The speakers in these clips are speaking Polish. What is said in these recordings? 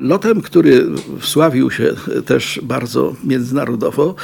Lotem, który wsławił się też bardzo międzynarodowo,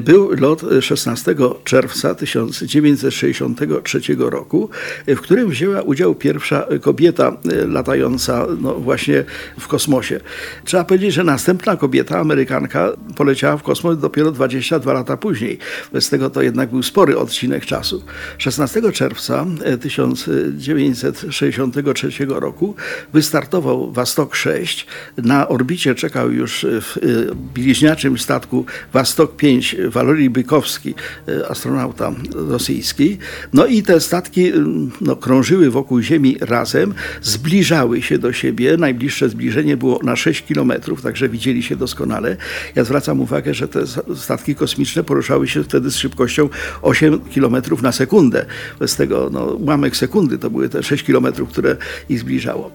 był lot 16 czerwca 1963 roku, w którym wzięła udział pierwsza kobieta latająca no, właśnie w kosmosie. Trzeba powiedzieć, że następna kobieta, Amerykanka, poleciała w kosmos dopiero 22 lata później. Z tego to jednak był spory odcinek czasu. 16 czerwca 1963 roku wystartował Wastok 6 na orbicie czekał już w y, bliźniaczym statku Wastok 5 Walorii Bykowski, y, astronauta rosyjski. No i te statki no, krążyły wokół Ziemi razem, zbliżały się do siebie. Najbliższe zbliżenie było na 6 kilometrów, także widzieli się doskonale. Ja zwracam uwagę, że te statki kosmiczne poruszały się wtedy z szybkością 8 kilometrów na sekundę. Z tego no, ułamek sekundy to były te 6 kilometrów, które ich zbliżało.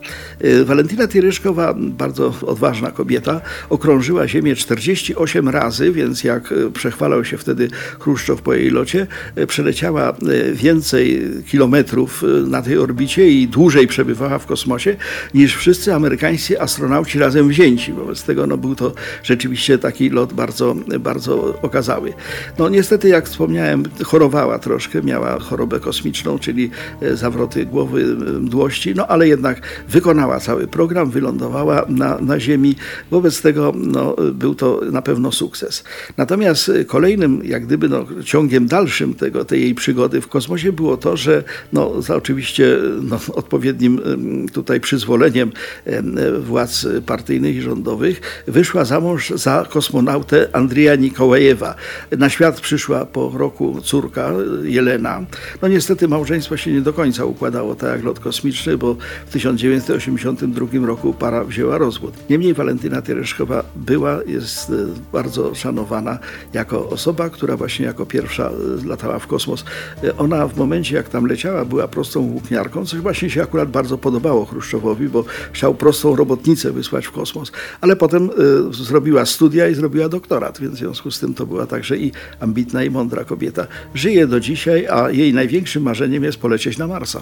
Walentyna Tyryszkowa bardzo odważna kobieta, okrążyła Ziemię 48 razy, więc jak e, przechwalał się wtedy Chruszczow po jej locie, e, przeleciała e, więcej kilometrów na tej orbicie i dłużej przebywała w kosmosie niż wszyscy amerykańscy astronauci razem wzięci. Wobec tego no, był to rzeczywiście taki lot bardzo, bardzo okazały. No niestety, jak wspomniałem, chorowała troszkę, miała chorobę kosmiczną, czyli zawroty głowy, mdłości, no ale jednak wykonała cały program, wylądowała na, na Ziemi. Wobec tego no, był to na pewno sukces. Natomiast kolejnym, jak gdyby no, ciągiem dalszym tego, tej jej przygody w kosmosie było to, że no, za oczywiście no, odpowiednim tutaj przyzwoleniem władz partyjnych i rządowych wyszła za mąż za kosmonautę Andrija Nikołajewa. Na świat przyszła po roku córka Jelena. No niestety małżeństwo się nie do końca układało tak jak lot kosmiczny, bo w 1982 roku para wzięła rozwód. Niemniej Walentyna Tereszkowa była, jest e, bardzo szanowana jako osoba, która właśnie jako pierwsza e, latała w kosmos. E, ona w momencie, jak tam leciała, była prostą włókniarką, coś właśnie się akurat bardzo podobało Chruszczowowi, bo chciał prostą robotnicę wysłać w kosmos. Ale potem zrobiła studia i zrobiła doktorat, więc w związku z tym to była także i ambitna, i mądra kobieta. Żyje do dzisiaj, a jej największym marzeniem jest polecieć na Marsa.